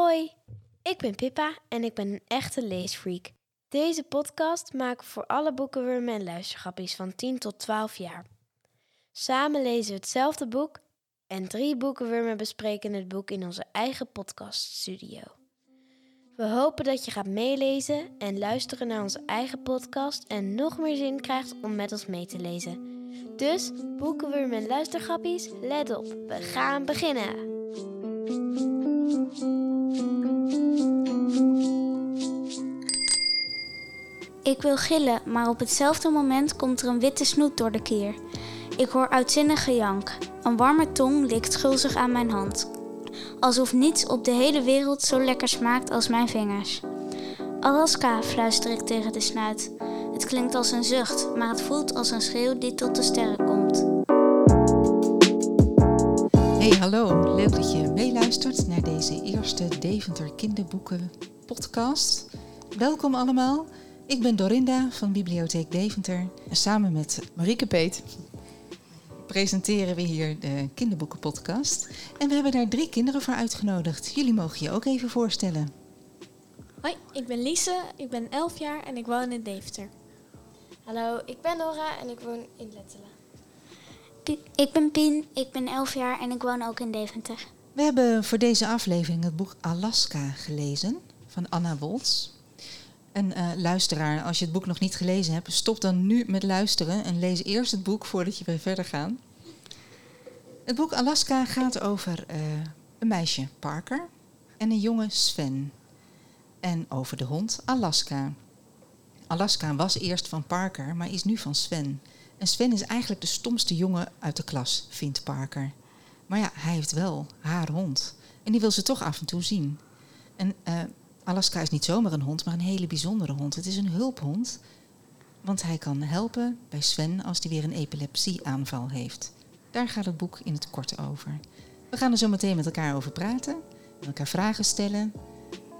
Hoi, ik ben Pippa en ik ben een echte leesfreak. Deze podcast maken we voor alle boekenwurmen en luistergrappies van 10 tot 12 jaar. Samen lezen we hetzelfde boek en drie boekenwurmen bespreken het boek in onze eigen podcaststudio. We hopen dat je gaat meelezen en luisteren naar onze eigen podcast en nog meer zin krijgt om met ons mee te lezen. Dus, boekenwurmen en luistergrappies, let op, we gaan beginnen! Ik wil gillen, maar op hetzelfde moment komt er een witte snoet door de kier. Ik hoor uitzinnig gejank. Een warme tong likt schulzig aan mijn hand. Alsof niets op de hele wereld zo lekker smaakt als mijn vingers. Alaska, fluister ik tegen de snuit. Het klinkt als een zucht, maar het voelt als een schreeuw die tot de sterren komt. Hey, hallo. Leuk dat je meeluistert naar deze eerste Deventer Kinderboeken podcast. Welkom allemaal. Ik ben Dorinda van Bibliotheek Deventer. En samen met Marieke Peet presenteren we hier de kinderboekenpodcast. En we hebben daar drie kinderen voor uitgenodigd. Jullie mogen je ook even voorstellen. Hoi, ik ben Lise, ik ben 11 jaar en ik woon in Deventer. Hallo, ik ben Nora en ik woon in Lettelen. Ik ben Pien, ik ben 11 jaar en ik woon ook in Deventer. We hebben voor deze aflevering het boek Alaska gelezen van Anna Woltz. En eh, luisteraar, als je het boek nog niet gelezen hebt, stop dan nu met luisteren en lees eerst het boek voordat je weer verder gaat. Het boek Alaska gaat over eh, een meisje, Parker, en een jongen, Sven. En over de hond, Alaska. Alaska was eerst van Parker, maar is nu van Sven. En Sven is eigenlijk de stomste jongen uit de klas, vindt Parker. Maar ja, hij heeft wel haar hond. En die wil ze toch af en toe zien. En eh, Alaska is niet zomaar een hond, maar een hele bijzondere hond. Het is een hulphond, want hij kan helpen bij Sven als hij weer een epilepsieaanval heeft. Daar gaat het boek in het kort over. We gaan er zo meteen met elkaar over praten, elkaar vragen stellen.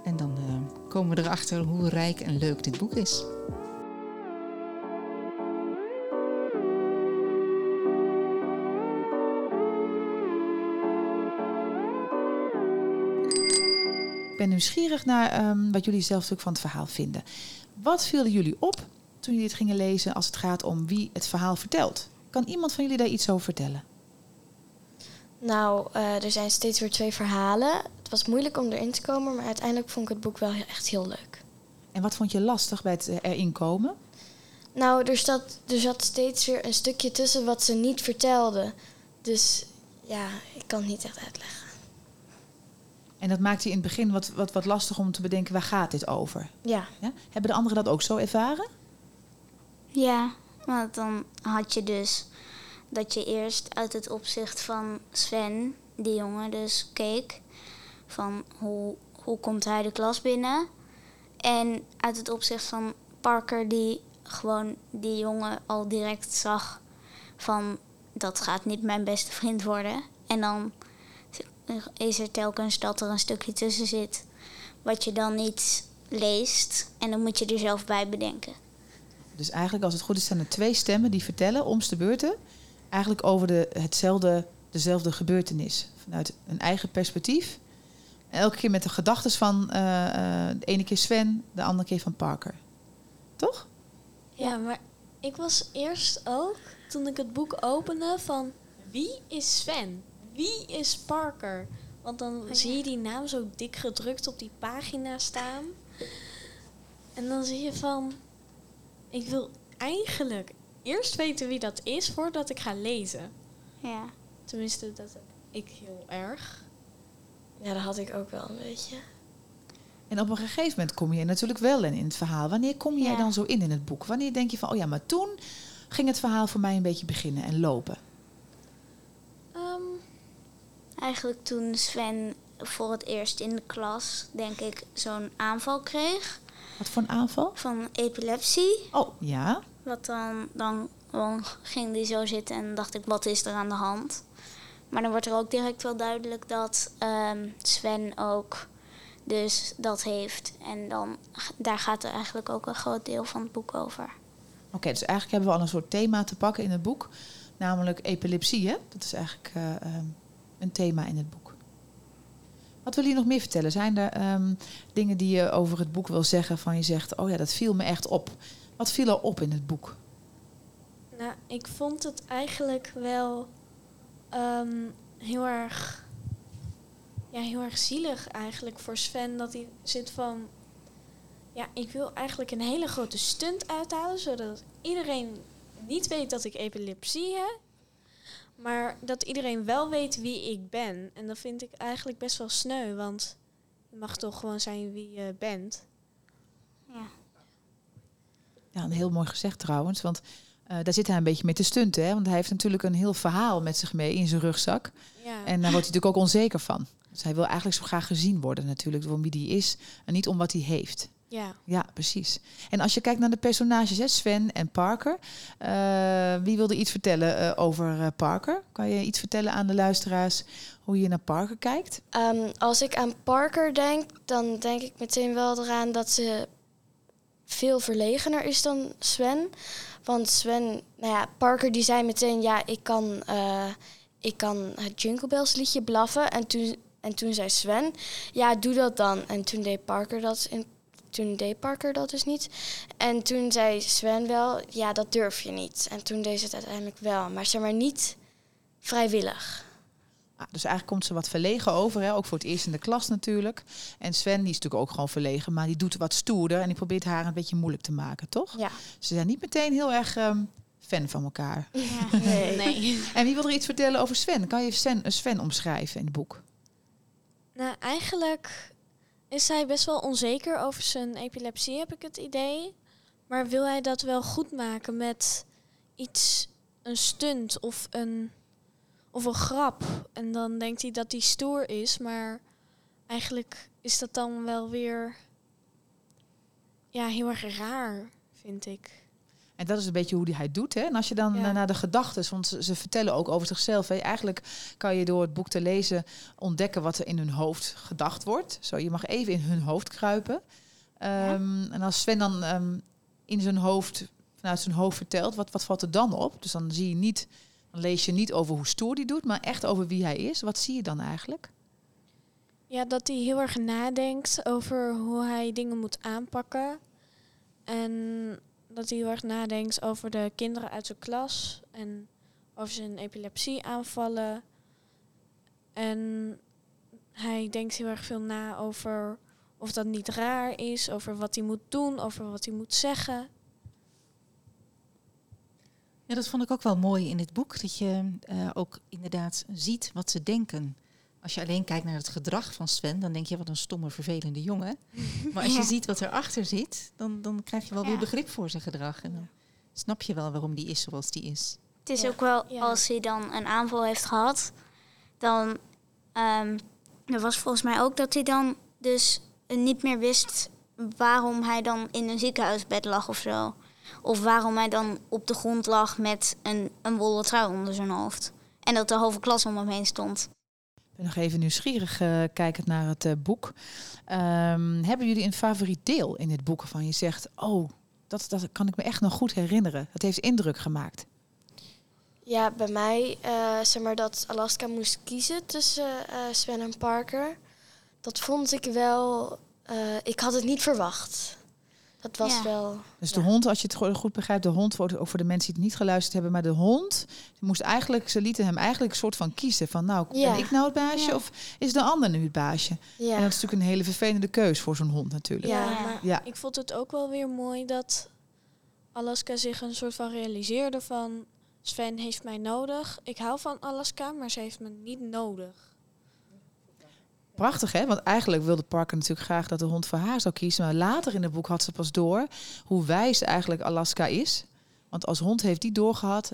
En dan eh, komen we erachter hoe rijk en leuk dit boek is. Ben nieuwsgierig naar ehm, wat jullie zelf van het verhaal vinden. Wat viel jullie op toen jullie het gingen lezen als het gaat om wie het verhaal vertelt? Kan iemand van jullie daar iets over vertellen? Nou, eh, er zijn steeds weer twee verhalen. Het was moeilijk om erin te komen, maar uiteindelijk vond ik het boek wel echt heel leuk. En wat vond je lastig bij het eh, erin komen? Nou, er, zat, er zat steeds weer een stukje tussen wat ze niet vertelde. Dus ja, ik kan het niet echt uitleggen. En dat maakte je in het begin wat, wat, wat lastig om te bedenken waar gaat dit over? Ja, Ja? Hebben de anderen dat ook zo ervaren? Ja, want dan had je dus dat je eerst uit het opzicht van Sven, die jongen, dus keek van hoe, hoe komt hij de klas binnen. En uit het opzicht van Parker, die gewoon die jongen al direct zag van dat gaat niet mijn beste vriend worden. En dan is er telkens dat er een stukje tussen zit wat je dan niet leest. En dan moet je er zelf bij bedenken. Dus eigenlijk, als het goed is, zijn er twee stemmen die vertellen, om's de beurten, eigenlijk over de, hetzelfde, dezelfde gebeurtenis. Vanuit een eigen perspectief. En elke keer met de gedachten van eh, eh, de ene keer Sven, de andere keer van Parker. Toch? Ja, maar ik was eerst ook, toen ik het boek opende, van wie is Sven? Wie is Parker? Want dan zie je die naam zo dik gedrukt op die pagina staan. En dan zie je van, ik wil eigenlijk eerst weten wie dat is voordat ik ga lezen. Ja. Tenminste, dat heb ik heel erg. ja dat had ik ook wel een beetje. En op een gegeven moment kom je natuurlijk wel in, in het verhaal. Wanneer kom jij Ja. dan zo in in het boek? Wanneer denk je van, oh ja, maar toen ging het verhaal voor mij een beetje beginnen en lopen? Eigenlijk toen Sven voor het eerst in de klas, denk ik, zo'n aanval kreeg Wat voor een aanval? van epilepsie. Oh, ja. Wat dan, dan, dan ging die zo zitten en dacht ik, wat is er aan de hand? Maar dan wordt er ook direct wel duidelijk dat ehm, Sven ook dus dat heeft. En dan, daar gaat er eigenlijk ook een groot deel van het boek over. Oké, dus eigenlijk hebben we al een soort thema te pakken in het boek. Namelijk epilepsie, hè? Dat is eigenlijk eh, ehm, een thema in het boek. Wat wil je nog meer vertellen? Zijn er ehm, dingen die je over het boek wil zeggen van je zegt, oh ja, dat viel me echt op. Wat viel er op in het boek? Nou, ik vond het eigenlijk wel ehm, heel erg, ja, heel erg zielig eigenlijk voor Sven dat hij zit van, ja, ik wil eigenlijk een hele grote stunt uithalen zodat iedereen niet weet dat ik epilepsie heb, maar dat iedereen wel weet wie ik ben. En dat vind ik eigenlijk best wel sneu, want je mag toch gewoon zijn wie je bent. Ja. Ja, een heel mooi gezegd trouwens, want eh, daar zit hij een beetje mee te stunten. Hè? Want hij heeft natuurlijk een heel verhaal met zich mee in zijn rugzak. Ja. En daar wordt hij natuurlijk ook onzeker van. Dus hij wil eigenlijk zo graag gezien worden natuurlijk, om wie die is en niet om wat hij heeft. Ja. Ja, precies. En als je kijkt naar de personages, hè, Sven en Parker. eh, wie wilde iets vertellen eh, over eh, Parker? Kan je iets vertellen aan de luisteraars hoe je naar Parker kijkt? Ehm, als ik aan Parker denk, dan denk ik meteen wel eraan dat ze veel verlegener is dan Sven. Want Sven, nou ja, Parker die zei meteen, ja, ik kan, ik kan het Jingle Bells liedje blaffen. En toen, en toen zei Sven, ja, doe dat dan. En toen deed Parker dat in, toen deed Parker dat dus niet. En toen zei Sven wel, ja, dat durf je niet. En toen deed ze het uiteindelijk wel, maar zeg maar niet vrijwillig. Ah, dus eigenlijk komt ze wat verlegen over, hè? ook voor het eerst in de klas natuurlijk. En Sven die is natuurlijk ook gewoon verlegen, maar die doet wat stoerder en die probeert haar een beetje moeilijk te maken, toch? Ja. Ze zijn niet meteen heel erg ehm, fan van elkaar. Ja. Nee. Nee. En wie wil er iets vertellen over Sven? Kan je Sven, Sven omschrijven in het boek? Nou, eigenlijk is hij best wel onzeker over zijn epilepsie, heb ik het idee. Maar wil hij dat wel goed maken met iets, een stunt of een, of een grap? En dan denkt hij dat hij stoer is, maar eigenlijk is dat dan wel weer ja, heel erg raar, vind ik. En dat is een beetje hoe die hij doet. Hè? En als je dan Ja. naar de gedachten, want ze, ze vertellen ook over zichzelf. Hè? Eigenlijk kan je door het boek te lezen ontdekken wat er in hun hoofd gedacht wordt. Zo, je mag even in hun hoofd kruipen. Ehm, En als Sven dan ehm, in zijn hoofd, vanuit zijn hoofd vertelt, wat, wat valt er dan op? Dus dan zie je niet, dan lees je niet over hoe stoer die doet, maar echt over wie hij is. Wat zie je dan eigenlijk? Ja, dat hij heel erg nadenkt over hoe hij dingen moet aanpakken. En dat hij heel erg nadenkt over de kinderen uit zijn klas en over zijn epilepsieaanvallen. En hij denkt heel erg veel na over of dat niet raar is, over wat hij moet doen, over wat hij moet zeggen. Ja, dat vond ik ook wel mooi in dit boek. Dat je eh, ook inderdaad ziet wat ze denken. Als je alleen kijkt naar het gedrag van Sven, dan denk je wat een stomme, vervelende jongen. Maar als je Ja. ziet wat erachter zit, dan, dan krijg je wel weer begrip voor zijn gedrag. En dan snap je wel waarom die is zoals die is. Het is Ja. ook wel, Ja. als hij dan een aanval heeft gehad, dan... ehm er was volgens mij ook dat hij dan dus niet meer wist waarom hij dan in een ziekenhuisbed lag of zo. Of waarom hij dan op de grond lag met een, een wollen trui onder zijn hoofd. En dat de halve klas om hem heen stond. Ik ben nog even nieuwsgierig eh, kijkend naar het eh, boek. Ehm, hebben jullie een favoriet deel in dit boek waarvan je zegt, oh, dat, dat kan ik me echt nog goed herinneren. Dat heeft indruk gemaakt. Ja, bij mij, eh, zeg maar dat Alaska moest kiezen tussen Sven en Parker. Dat vond ik wel, ik had het niet verwacht. Dat was Ja. wel. Dus de Ja. hond, als je het go- goed begrijpt, de hond, ook voor de mensen die het niet geluisterd hebben, maar de hond, die moest eigenlijk, ze lieten hem eigenlijk een soort van kiezen van, nou, Ja. ben ik nou het baasje Ja. of is de ander nu het baasje? Ja, En dat is natuurlijk een hele vervelende keus voor zo'n hond natuurlijk. Ja. Ja, maar Ja. ik vond het ook wel weer mooi dat Alaska zich een soort van realiseerde van Sven heeft mij nodig. Ik hou van Alaska, maar ze heeft me niet nodig. Prachtig, hè? Want eigenlijk wilde Parker natuurlijk graag dat de hond voor haar zou kiezen. Maar later in het boek had ze pas door hoe wijs eigenlijk Alaska is. Want als hond heeft die doorgehad.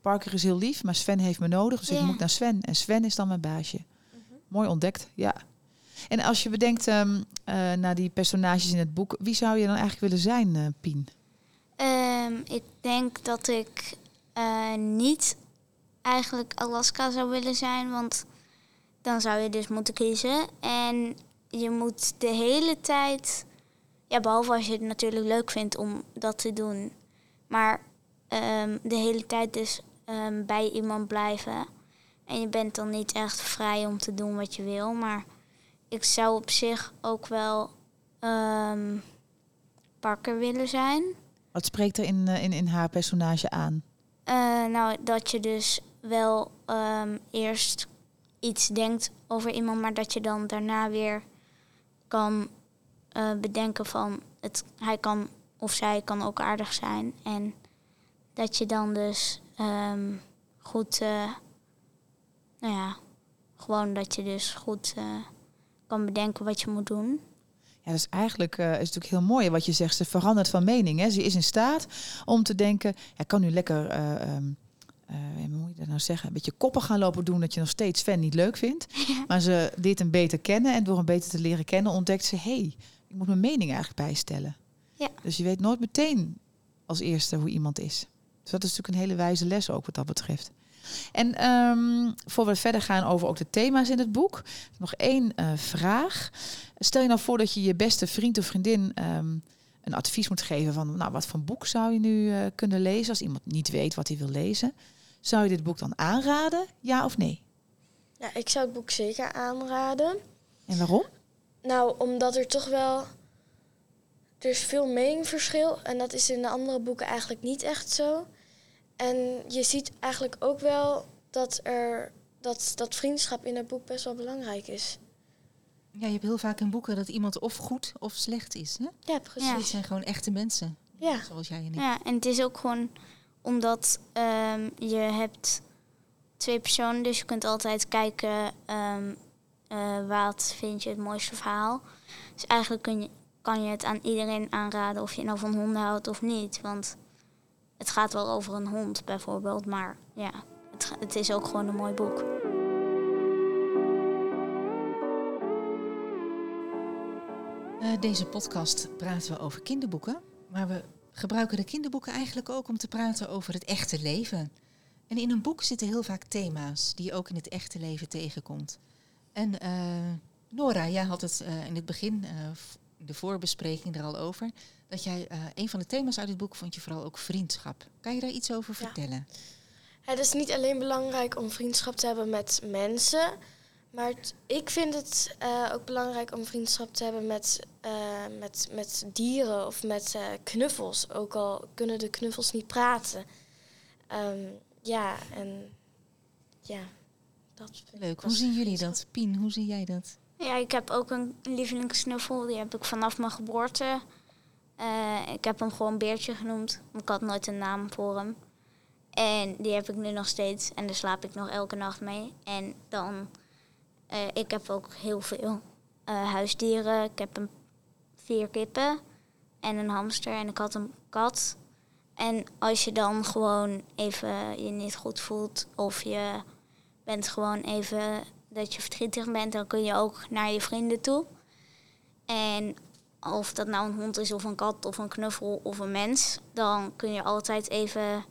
Parker is heel lief, maar Sven heeft me nodig. Dus ik moet naar Sven. En Sven is dan mijn baasje. Mooi ontdekt, ja. En als je bedenkt ehm, eh, naar die personages in het boek. Wie zou je dan eigenlijk willen zijn, eh, Pien? Ehm, ik denk dat ik eh, niet eigenlijk Alaska zou willen zijn, want dan zou je dus moeten kiezen. En je moet de hele tijd, ja, behalve als je het natuurlijk leuk vindt om dat te doen, maar ehm, de hele tijd dus ehm, bij iemand blijven. En je bent dan niet echt vrij om te doen wat je wil, maar ik zou op zich ook wel ehm Parker willen zijn. Wat spreekt er in, eh, in, in haar personage aan? Eh, nou, dat je dus wel ehm, eerst iets denkt over iemand, maar dat je dan daarna weer kan eh, bedenken van het, hij kan of zij kan ook aardig zijn. En dat je dan dus ehm, goed, eh, nou ja, gewoon dat je dus goed eh, kan bedenken wat je moet doen. Ja, dus eigenlijk eh, is het natuurlijk heel mooi wat je zegt. Ze verandert van mening. Hè. Ze is in staat om te denken, ja, kan nu lekker, eh, ehm, eh, hoe moet je dat nou zeggen, een beetje koppen gaan lopen doen dat je nog steeds Sven niet leuk vindt. Maar ze dit een beter kennen en door hem beter te leren kennen ontdekt ze, hé, hey, ik moet mijn mening eigenlijk bijstellen. Ja. Dus je weet nooit meteen als eerste hoe iemand is. Dus dat is natuurlijk een hele wijze les ook wat dat betreft. En ehm, voor we verder gaan over ook de thema's in het boek, nog één eh, vraag. Stel je nou voor dat je je beste vriend of vriendin ehm, een advies moet geven van, nou, wat voor boek zou je nu eh, kunnen lezen als iemand niet weet wat hij wil lezen? Zou je dit boek dan aanraden, ja of nee? Ja, ik zou het boek zeker aanraden. En waarom? Nou, omdat er toch wel... Er is veel meningsverschil en dat is in de andere boeken eigenlijk niet echt zo. En je ziet eigenlijk ook wel dat, er, dat, dat vriendschap in het boek best wel belangrijk is. Ja, je hebt heel vaak in boeken dat iemand of goed of slecht is. Hè? Ja, precies. Ja. Dit zijn gewoon echte mensen, Ja. zoals jij en ik. Ja, en het is ook gewoon omdat ehm, je hebt twee personen, dus je kunt altijd kijken ehm, eh, wat vind je het mooiste verhaal. Dus eigenlijk kun je, kan je het aan iedereen aanraden of je nou van honden houdt of niet. Want het gaat wel over een hond bijvoorbeeld, maar ja, het, het is ook gewoon een mooi boek. Eh, deze podcast praten we over kinderboeken. Maar we gebruiken de kinderboeken eigenlijk ook om te praten over het echte leven. En in een boek zitten heel vaak thema's die je ook in het echte leven tegenkomt. En eh, Nora, jij had het eh, in het begin, eh, de voorbespreking er al over, dat jij een van de thema's uit het boek vond je vooral ook vriendschap. Kan je daar iets over Ja. vertellen? Het is niet alleen belangrijk om vriendschap te hebben met mensen, maar het- ik vind het eh, ook belangrijk om vriendschap te hebben met, eh, met, met dieren of met eh, knuffels. Ook al kunnen de knuffels niet praten. Ehm, ja, en ja, dat vind ik Leuk. Hoe zien jullie dat? Pien, hoe zie jij dat? Ja, ik heb ook een lievelingsknuffel. Die heb ik vanaf mijn geboorte. Eh, ik heb hem gewoon Beertje genoemd. want Ik had nooit een naam voor hem. En die heb ik nu nog steeds. En daar slaap ik nog elke nacht mee. En dan... eh, ik heb ook heel veel eh, huisdieren. Ik heb een, vier kippen. En een hamster. En ik had een kat. En als je dan gewoon even je niet goed voelt... of je bent gewoon even dat je verdrietig bent, dan kun je ook naar je vrienden toe. En of dat nou een hond is of een kat of een knuffel of een mens, dan kun je altijd even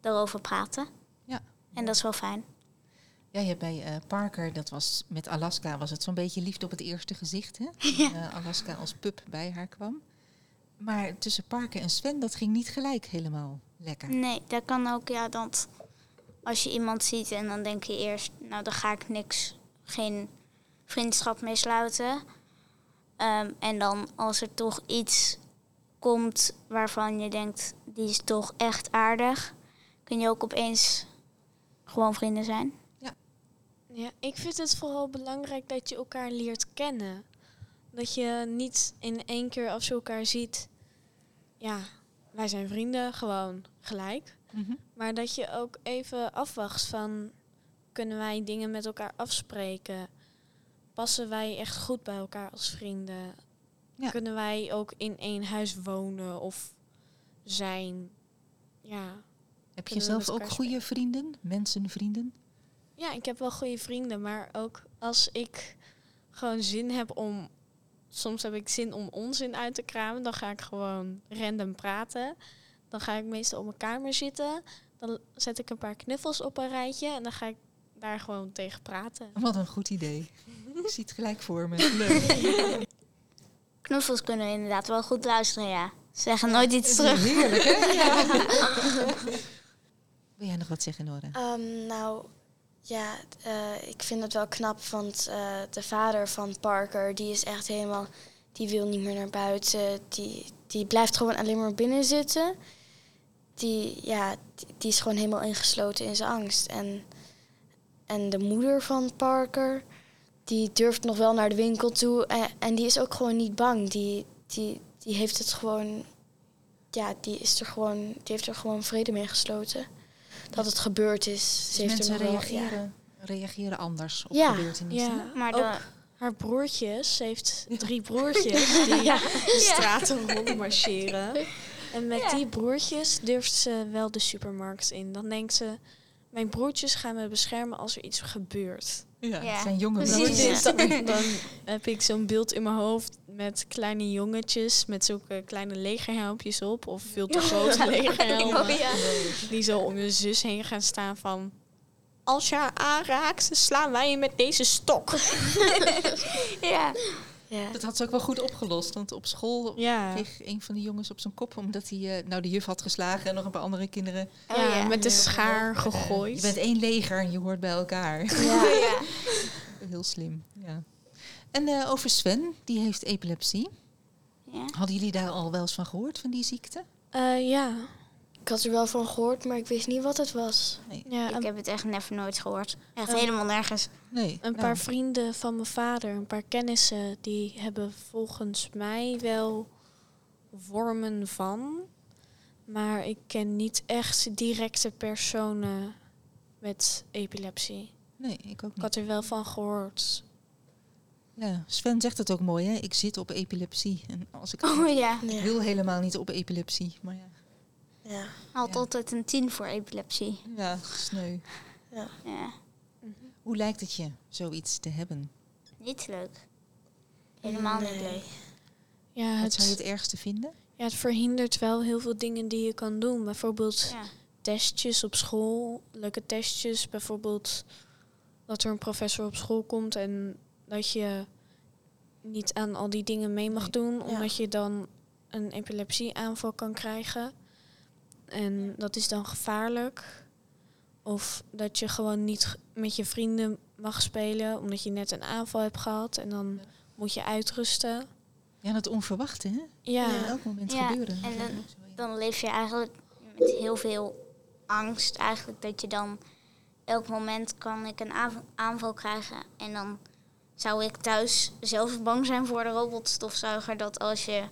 daarover praten. Ja. En dat is wel fijn. Ja, je hebt bij eh, Parker, dat was met Alaska, was het zo'n beetje liefde op het eerste gezicht. Hè? Ja. Eh, Alaska als pup bij haar kwam. Maar tussen Parker en Sven, dat ging niet gelijk helemaal lekker. Nee, dat kan ook, ja, dat als je iemand ziet en dan denk je eerst, nou, dan ga ik niks, geen vriendschap mee sluiten. Ehm, en dan als er toch iets komt waarvan je denkt, die is toch echt aardig, kun je ook opeens gewoon vrienden zijn. Ja, ik vind het vooral belangrijk dat je elkaar leert kennen. Dat je niet in één keer als je elkaar ziet, ja, wij zijn vrienden, gewoon gelijk. Mhm. Maar dat je ook even afwacht van, kunnen wij dingen met elkaar afspreken? Passen wij echt goed bij elkaar als vrienden? Ja. Kunnen wij ook in één huis wonen of zijn? Ja. Heb je zelf ook goede vrienden, mensenvrienden? Ja, ik heb wel goede vrienden, maar ook als ik gewoon zin heb om. Soms heb ik zin om onzin uit te kramen, dan ga ik gewoon random praten. Dan ga ik meestal op mijn kamer zitten. Dan zet ik een paar knuffels op een rijtje en dan ga ik daar gewoon tegen praten. Wat een goed idee. Ik zie het gelijk voor me. Leuk. Knuffels kunnen inderdaad wel goed luisteren, ja. Ze zeggen nooit iets terug. Heerlijk, hè? Ja. Wil jij nog wat zeggen, Nora? Ehm, nou, Ja, eh, ik vind het wel knap, want eh, de vader van Parker, die is echt helemaal, die wil niet meer naar buiten. Die, die blijft gewoon alleen maar binnen zitten. Die, ja, die, is gewoon helemaal ingesloten in zijn angst. En, en de moeder van Parker, die durft nog wel naar de winkel toe. En, en die is ook gewoon niet bang. Die, die, die heeft het gewoon, ja, die is er gewoon, die heeft er gewoon vrede mee gesloten. Dat het gebeurd is. Ze heeft mensen er nog wel- ja. reageren, reageren anders op Ja. gebeurtenissen. Ja, Maar ook de- haar broertjes, ze heeft drie broertjes die de straten rondmarcheren. En met die broertjes durft ze wel de supermarkt in. Dan denkt ze, mijn broertjes gaan me beschermen als er iets gebeurt. Ja, Ja. het zijn jonge Precies. broertjes. Dus dan, dan heb ik zo'n beeld in mijn hoofd met kleine jongetjes met zulke kleine legerhelmpjes op. Of veel te grote legerhelmen. Die zo om je zus heen gaan staan van... Als je haar aanraakt, slaan wij je met deze stok. ja. Ja. Dat had ze ook wel goed opgelost. Want op school Ja, kreeg een van die jongens op zijn kop... omdat hij eh, nou de juf had geslagen en nog een paar andere kinderen. Oh, ja, met de schaar gegooid. je bent één leger en je hoort bij elkaar. Ja. ja. Heel slim, ja. En eh, over Sven, die heeft epilepsie. ja. Hadden jullie daar al wel eens van gehoord, van die ziekte? Eh, ja. Ik had er wel van gehoord, maar ik wist niet wat het was. Nee. ja Ik heb het echt never nooit gehoord. Echt Oh. helemaal nergens. nee. een nou, paar vrienden van mijn vader, een paar kennissen... die hebben volgens mij wel vormen van. Maar ik ken niet echt directe personen met epilepsie. Nee, ik ook Ik had er wel van gehoord. Ja, Sven zegt het ook mooi, hè? Ik zit op epilepsie. En als ik, Oh ja. ik wil helemaal niet op epilepsie, maar ja. Ja. Had Ja. altijd een 10 voor epilepsie. Ja, sneu. Ja. Hoe lijkt het je, zoiets te hebben? Niet leuk. Helemaal niet leuk. Ja, Wat zou je het, het ergste vinden? ja, het verhindert wel heel veel dingen die je kan doen. Bijvoorbeeld Ja. testjes op school, leuke testjes. Bijvoorbeeld dat er een professor op school komt en dat je niet aan al die dingen mee mag doen, omdat je dan een epilepsieaanval kan krijgen. En dat is dan gevaarlijk. Of dat je gewoon niet met je vrienden mag spelen omdat je net een aanval hebt gehad en dan moet je uitrusten. Ja, dat onverwachte, hè? Ja, Kan elk moment Ja, gebeuren. en dan-. Dan leef je eigenlijk met heel veel angst. Eigenlijk dat je dan elk moment kan ik een aanv- aanval krijgen. En dan zou ik thuis zelf bang zijn voor de robotstofzuiger. Dat als je.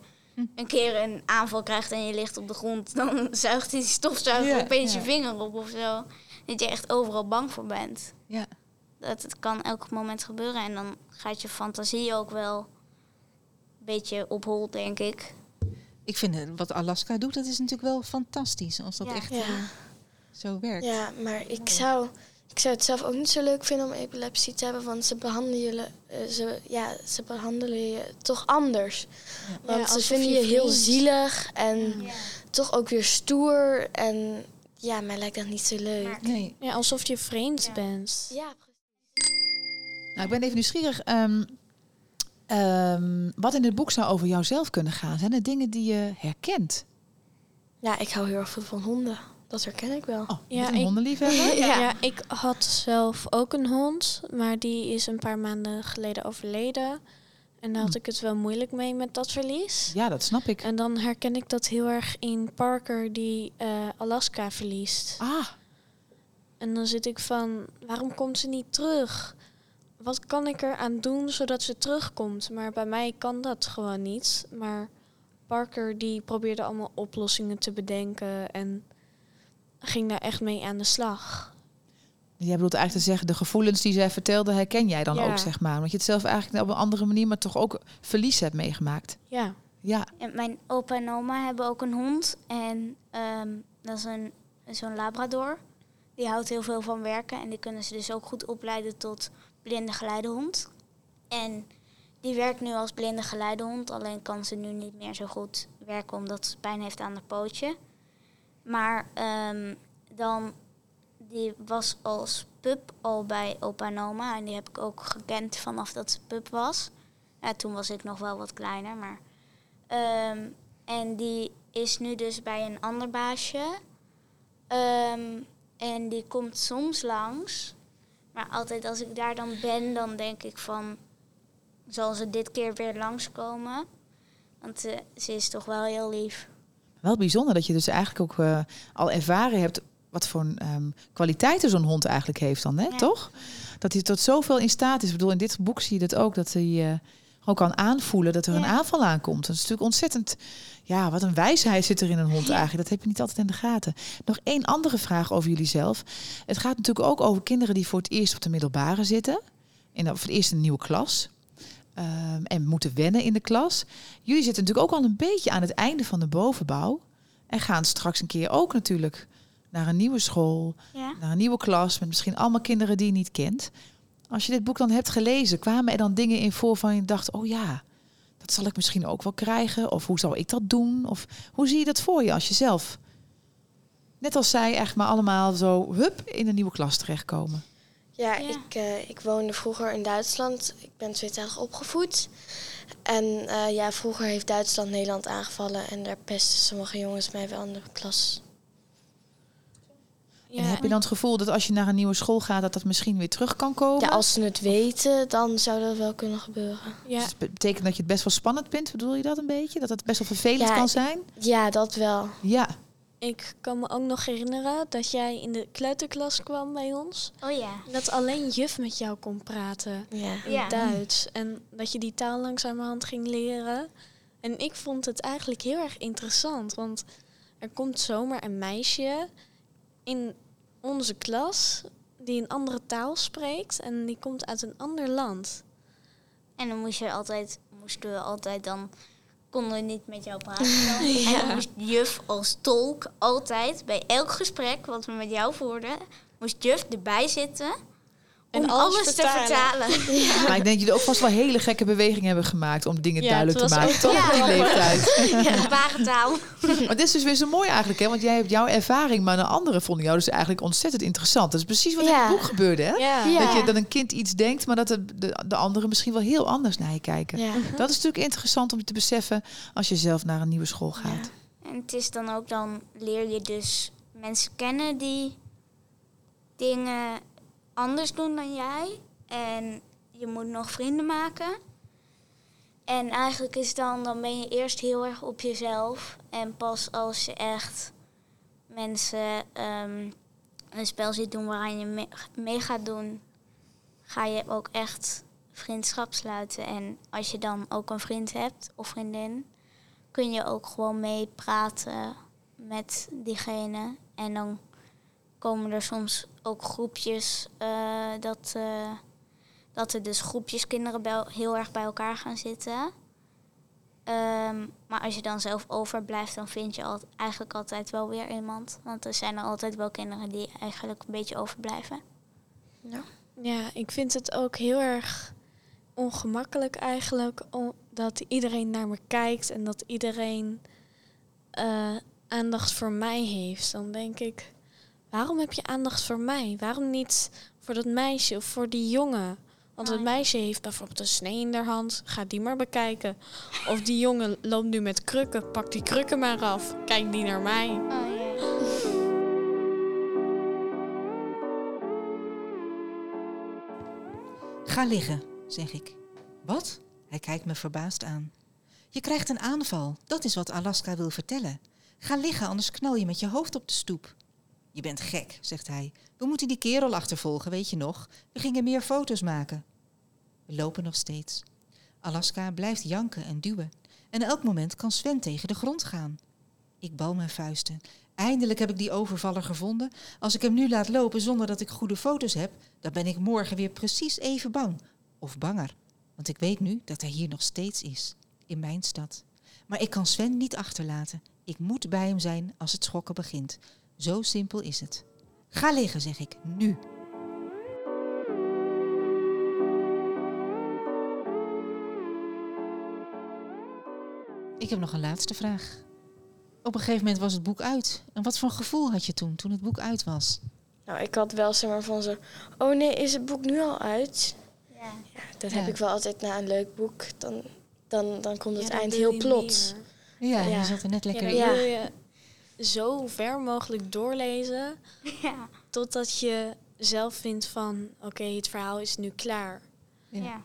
Een keer een aanval krijgt en je ligt op de grond, dan zuigt die stofzuiger Ja, opeens ja. je vinger op of zo. Dat je echt overal bang voor bent. Ja. Dat het kan elk moment gebeuren. En dan gaat je fantasie ook wel een beetje op hol, denk ik. Ik vind eh, wat Alaska doet, dat is natuurlijk wel fantastisch. Als dat Ja. echt Ja. eh, zo werkt. Ja, maar ik zou, ik zou het zelf ook niet zo leuk vinden om epilepsie te hebben, want ze behandelen je, eh, ze, ja, ze behandelen je toch anders. Ja. Want Ja, ze vinden je je heel zielig en toch ook weer stoer. En ja, mij lijkt dat niet zo leuk. Nee, ja alsof je vreemd Ja. bent. Ja, Nou, ik ben even nieuwsgierig. ehm, ehm, wat in het boek zou over jouzelf kunnen gaan? Zijn er dingen die je herkent? ja, ik hou heel erg veel van honden. Dat herken ik wel. Oh, Ja, ja, een ik- hondenliefhebber? Ja. ik had zelf ook een hond, maar die is een paar maanden geleden overleden. En daar had Hm. ik het wel moeilijk mee met dat verlies. Ja, dat snap ik. En dan herken ik dat heel erg in Parker die eh, Alaska verliest. Ah, En dan zit ik van, waarom komt ze niet terug? Wat kan ik eraan doen zodat ze terugkomt? Maar bij mij kan dat gewoon niet. Maar Parker die probeerde allemaal oplossingen te bedenken en ging daar echt mee aan de slag. jij bedoelt eigenlijk te zeggen, de gevoelens die zij vertelde, herken jij dan Ja. ook, zeg maar. Omdat je het zelf eigenlijk op een andere manier, maar toch ook verlies hebt meegemaakt. Ja, Ja, En mijn opa en oma hebben ook een hond. En ehm, dat is een, zo'n labrador. Die houdt heel veel van werken. En die kunnen ze dus ook goed opleiden tot blinde geleidehond. En die werkt nu als blinde geleidehond. Alleen kan ze nu niet meer zo goed werken omdat ze pijn heeft aan haar pootje. Maar ehm, dan, die was als pup al bij opa en oma. En die heb ik ook gekend vanaf dat ze pup was. Ja, toen was ik nog wel wat kleiner, maar... Ehm, en die is nu dus bij een ander baasje. Ehm, en die komt soms langs. Maar altijd als ik daar dan ben, dan denk ik van... Zal ze dit keer weer langskomen? Want eh, ze is toch wel heel lief. Wel bijzonder dat je dus eigenlijk ook eh, al ervaren hebt wat voor um, kwaliteiten zo'n hond eigenlijk heeft dan, hè? Ja. toch? Dat hij tot zoveel in staat is. Ik bedoel, in dit boek zie je dat ook, dat hij eh, gewoon kan aanvoelen dat er een aanval aankomt. Dat is natuurlijk ontzettend, ja, wat een wijsheid zit er in een hond eigenlijk. Dat heb je niet altijd in de gaten. Nog één andere vraag over jullie zelf. Het gaat natuurlijk ook over kinderen die voor het eerst op de middelbare zitten. In, voor het eerst in een nieuwe klas. Ehm, en moeten wennen in de klas. Jullie zitten natuurlijk ook al een beetje aan het einde van de bovenbouw. En gaan straks een keer ook natuurlijk naar een nieuwe school, Ja. naar een nieuwe klas met misschien allemaal kinderen die je niet kent. Als je dit boek dan hebt gelezen, kwamen er dan dingen in voor van je dacht, oh ja, dat zal ik misschien ook wel krijgen. Of hoe zou ik dat doen? Of hoe zie je dat voor je als je zelf, net als zij, echt maar allemaal zo hup in een nieuwe klas terechtkomen? Ja, Ja. Ik, eh, ik woonde vroeger in Duitsland. Ik ben tweetalig opgevoed. En eh, ja, vroeger heeft Duitsland Nederland aangevallen. En daar pesten sommige jongens mij wel in de klas. En heb je dan het gevoel dat als je naar een nieuwe school gaat, dat dat misschien weer terug kan komen? Ja, als ze het weten, dan zou dat wel kunnen gebeuren. Ja, Dus het betekent dat je het best wel spannend vindt, bedoel je dat een beetje? Dat het best wel vervelend Ja, kan zijn? Ja, dat wel. Ja. Ik kan me ook nog herinneren dat jij in de kleuterklas kwam bij ons. Oh ja. Dat alleen juf met jou kon praten Ja. in Ja. Duits. En dat je die taal langzamerhand ging leren. En ik vond het eigenlijk heel erg interessant. Want er komt zomaar een meisje in onze klas die een andere taal spreekt. En die komt uit een ander land. En dan moest je altijd, moesten we altijd dan, konden niet met jou praten. En moest juf als tolk altijd, bij elk gesprek wat we met jou voerden, moest juf erbij zitten En om alles alles, te vertalen. Maar ik denk dat jullie ook vast wel hele gekke bewegingen hebben gemaakt om dingen Ja, duidelijk te maken. Toch op die leeftijd. Ware taal. Maar dit is dus weer zo mooi eigenlijk, hè? Want jij hebt jouw ervaring, maar de anderen vonden jou dus eigenlijk ontzettend interessant. Dat is precies wat in Ja. het boek gebeurde, hè? Ja. Ja. Dat, je, dat een kind iets denkt, maar dat de, de, de anderen misschien wel heel anders naar je kijken. Ja. Dat is natuurlijk interessant om te beseffen als je zelf naar een nieuwe school gaat. En het is dan ook, dan leer je dus mensen kennen die dingen anders doen dan jij. En je moet nog vrienden maken. En eigenlijk is dan, dan ben je eerst heel erg op jezelf. En pas als je echt mensen ehm, een spel ziet doen waaraan je mee, mee gaat doen, ga je ook echt vriendschap sluiten. En als je dan ook een vriend hebt of vriendin, kun je ook gewoon mee praten met diegene. En dan komen er soms ook groepjes, eh, dat, eh, dat er dus groepjes kinderen heel erg bij elkaar gaan zitten. Ehm, maar als je dan zelf overblijft, dan vind je al, eigenlijk altijd wel weer iemand. Want er zijn er altijd wel kinderen die eigenlijk een beetje overblijven. Ja, ik vind het ook heel erg ongemakkelijk eigenlijk dat iedereen naar me kijkt en dat iedereen eh, aandacht voor mij heeft. Dan denk ik, waarom heb je aandacht voor mij? Waarom niet voor dat meisje of voor die jongen? Want het meisje heeft bijvoorbeeld een snee in haar hand, ga die maar bekijken. Of die jongen loopt nu met krukken, pak die krukken maar af, kijk die naar mij. Oh, ja. Ga liggen, zeg ik. Wat? Hij kijkt me verbaasd aan. Je krijgt een aanval, dat is wat Alaska wil vertellen. Ga liggen, anders knal je met je hoofd op de stoep. Je bent gek, zegt hij. We moeten die kerel achtervolgen, weet je nog? We gingen meer foto's maken. We lopen nog steeds. Alaska blijft janken en duwen. En elk moment kan Sven tegen de grond gaan. Ik bal mijn vuisten. Eindelijk heb ik die overvaller gevonden. Als ik hem nu laat lopen zonder dat ik goede foto's heb, dan ben ik morgen weer precies even bang. Of banger. Want ik weet nu dat hij hier nog steeds is. In mijn stad. Maar ik kan Sven niet achterlaten. Ik moet bij hem zijn als het schokken begint. Zo simpel is het. Ga liggen, zeg ik, nu. Ik heb nog een laatste vraag. Op een gegeven moment was het boek uit. En wat voor gevoel had je toen, toen het boek uit was? Nou, ik had wel zeg maar van zo... Oh nee, is het boek nu al uit? Ja. Ja, dat Ja. heb ik wel altijd na een leuk boek. Dan, dan, dan komt het Ja, eind heel plots. Ja, Ja. je zat er net lekker in. Ja. zo ver mogelijk doorlezen ja. totdat je zelf vindt van, oké, het verhaal is nu klaar. Ja. Ja.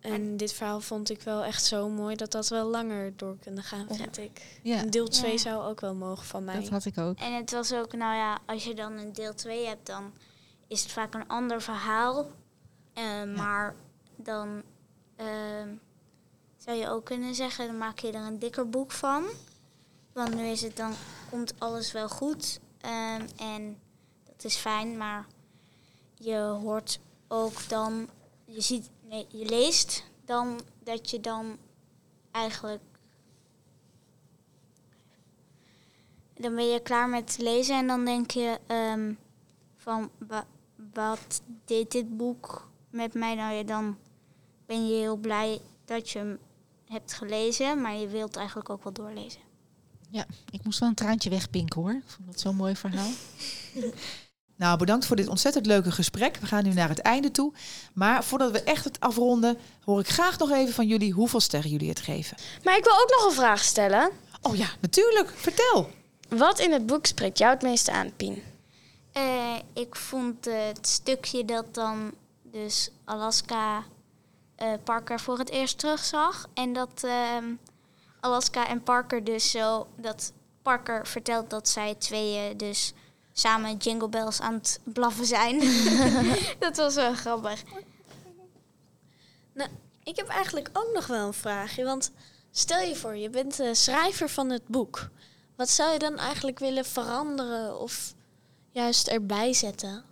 En dit verhaal vond ik wel echt zo mooi dat dat wel langer door kunnen gaan, vind ik. Ja, En deel 2 Ja. zou ook wel mogen van mij. dat had ik ook. En het was ook, nou ja, als je dan een deel 2 hebt, dan is het vaak een ander verhaal. Eh, Maar dan ehm, zou je ook kunnen zeggen, dan maak je er een dikker boek van. Want nu is het dan, komt alles wel goed. Ehm, en dat is fijn, maar je hoort ook dan, je ziet, nee, je leest dan dat je dan eigenlijk dan ben je klaar met lezen en dan denk je ehm, van wa- wat deed dit boek met mij? Nou ja, dan ben je heel blij dat je hem hebt gelezen, maar je wilt eigenlijk ook wel doorlezen. Ja, ik moest wel een traantje wegpinken hoor. Ik vond dat zo'n mooi verhaal. Nou, bedankt voor dit ontzettend leuke gesprek. We gaan nu naar het einde toe. Maar voordat we echt het afronden, hoor ik graag nog even van jullie hoeveel sterren jullie het geven. Maar ik wil ook nog een vraag stellen. Oh ja, natuurlijk. Vertel. Wat in het boek spreekt jou het meeste aan, Pien? Eh, ik vond het stukje dat dan dus Alaska eh, Parker voor het eerst terugzag. En dat ehm, Alaska en Parker dus zo... Dat Parker vertelt dat zij tweeën dus samen Jingle Bells aan het blaffen zijn. dat was wel grappig. Nou, ik heb eigenlijk ook nog wel een vraagje. Want stel je voor, je bent de schrijver van het boek. Wat zou je dan eigenlijk willen veranderen of juist erbij zetten?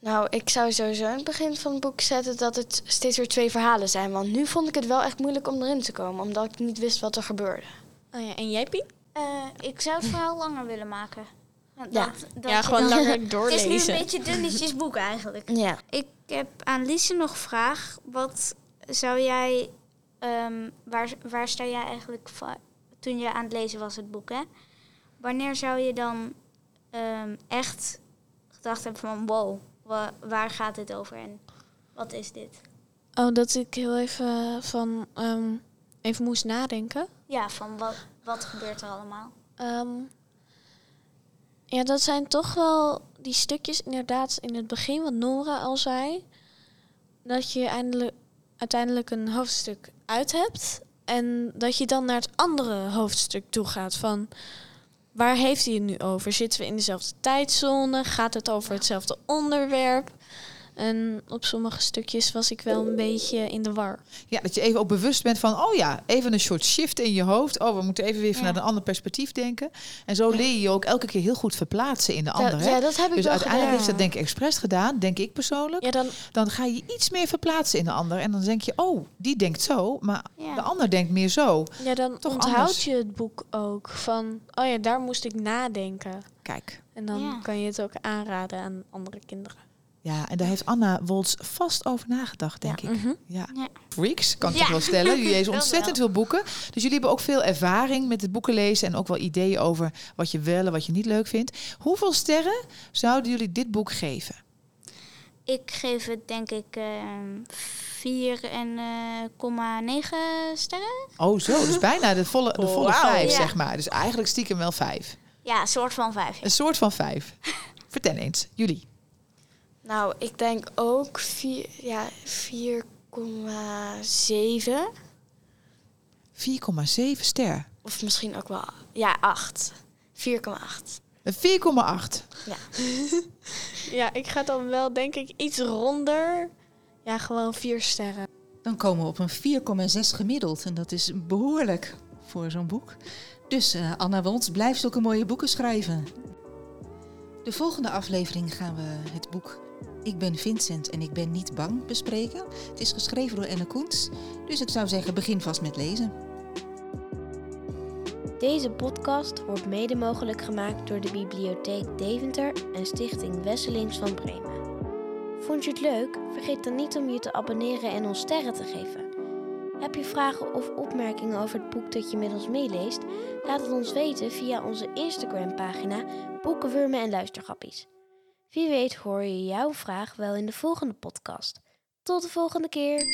Nou, ik zou sowieso in het begin van het boek zetten dat het steeds weer twee verhalen zijn. Want nu vond ik het wel echt moeilijk om erin te komen, omdat ik niet wist wat er gebeurde. Oh ja, en jij, Pien? Eh, ik zou het verhaal langer willen maken. Want Ja. dat- dat ja, gewoon dan- langer Het is nu doorlezen. een beetje dunnetjes boek eigenlijk. Ja. Ik heb aan Lise nog een vraag. Wat zou jij, ehm, waar, waar sta jij eigenlijk toen je aan het lezen was het boek, hè? Wanneer zou je dan ehm, echt gedacht hebben van wow, wa- waar gaat dit over en wat is dit? Oh, dat ik heel even van ehm, even moest nadenken. Ja, van wat, wat gebeurt er allemaal? Ehm, ja, dat zijn toch wel die stukjes inderdaad in het begin, wat Nora al zei. Dat je eindelijk, uiteindelijk een hoofdstuk uit hebt. En dat je dan naar het andere hoofdstuk toe gaat van... Waar heeft hij het nu over? Zitten we in dezelfde tijdzone? Gaat het over hetzelfde onderwerp? En op sommige stukjes was ik wel een beetje in de war. Ja, dat je even ook bewust bent van, oh ja, even een soort shift in je hoofd. Oh, we moeten even weer Ja. vanuit een ander perspectief denken. En zo leer je je ook elke keer heel goed verplaatsen in de ander. Ja, dat heb ik dus wel uiteindelijk heeft dat denk ik expres gedaan, denk ik persoonlijk. Ja, dan, Dan ga je iets meer verplaatsen in de ander. En dan denk je, oh, die denkt zo, maar Ja. de ander denkt meer zo. ja, dan Toch onthoud anders. je het boek ook. Van, oh ja, daar moest ik nadenken. Kijk. En dan Ja. kan je het ook aanraden aan andere kinderen. Ja, en daar heeft Anna Wolts vast over nagedacht, denk ik. Mhm. Ja. Ja. Freaks, kan ik Ja. toch wel stellen. Jullie lezen ontzettend veel boeken. Dus jullie hebben ook veel ervaring met het boeken lezen. En ook wel ideeën over wat je wel en wat je niet leuk vindt. Hoeveel sterren zouden jullie dit boek geven? Ik geef het denk ik ehm 4 en eh, 9 sterren. Oh zo, dus bijna de volle, de volle Wauw. vijf, zeg maar. Dus eigenlijk stiekem wel vijf. Ja, een soort van 5. Een soort van vijf. Vertel eens, jullie. Nou, ik denk ook vier, ja, 4,7. 4,7 ster. Of misschien ook wel, ja, 8. 4,8. Een 4,8. Ja, ik ga dan wel denk ik iets ronder. Ja, gewoon vier sterren. Dan komen we op een 4,6 gemiddeld. En dat is behoorlijk voor zo'n boek. Dus eh, Anna Woltz, blijf zulke mooie boeken schrijven. De volgende aflevering gaan we het boek Ik ben Vincent en ik ben niet bang bespreken. Het is geschreven door Enne Koens. Dus ik zou zeggen, begin vast met lezen. Deze podcast wordt mede mogelijk gemaakt door de Bibliotheek Deventer en Stichting Wesselings van Bremen. Vond je het leuk? Vergeet dan niet om je te abonneren en ons sterren te geven. Heb je vragen of opmerkingen over het boek dat je met ons meeleest? Laat het ons weten via onze Instagram-pagina Boekenwurmen en Luistergrappies. Wie weet hoor je jouw vraag wel in de volgende podcast. Tot de volgende keer!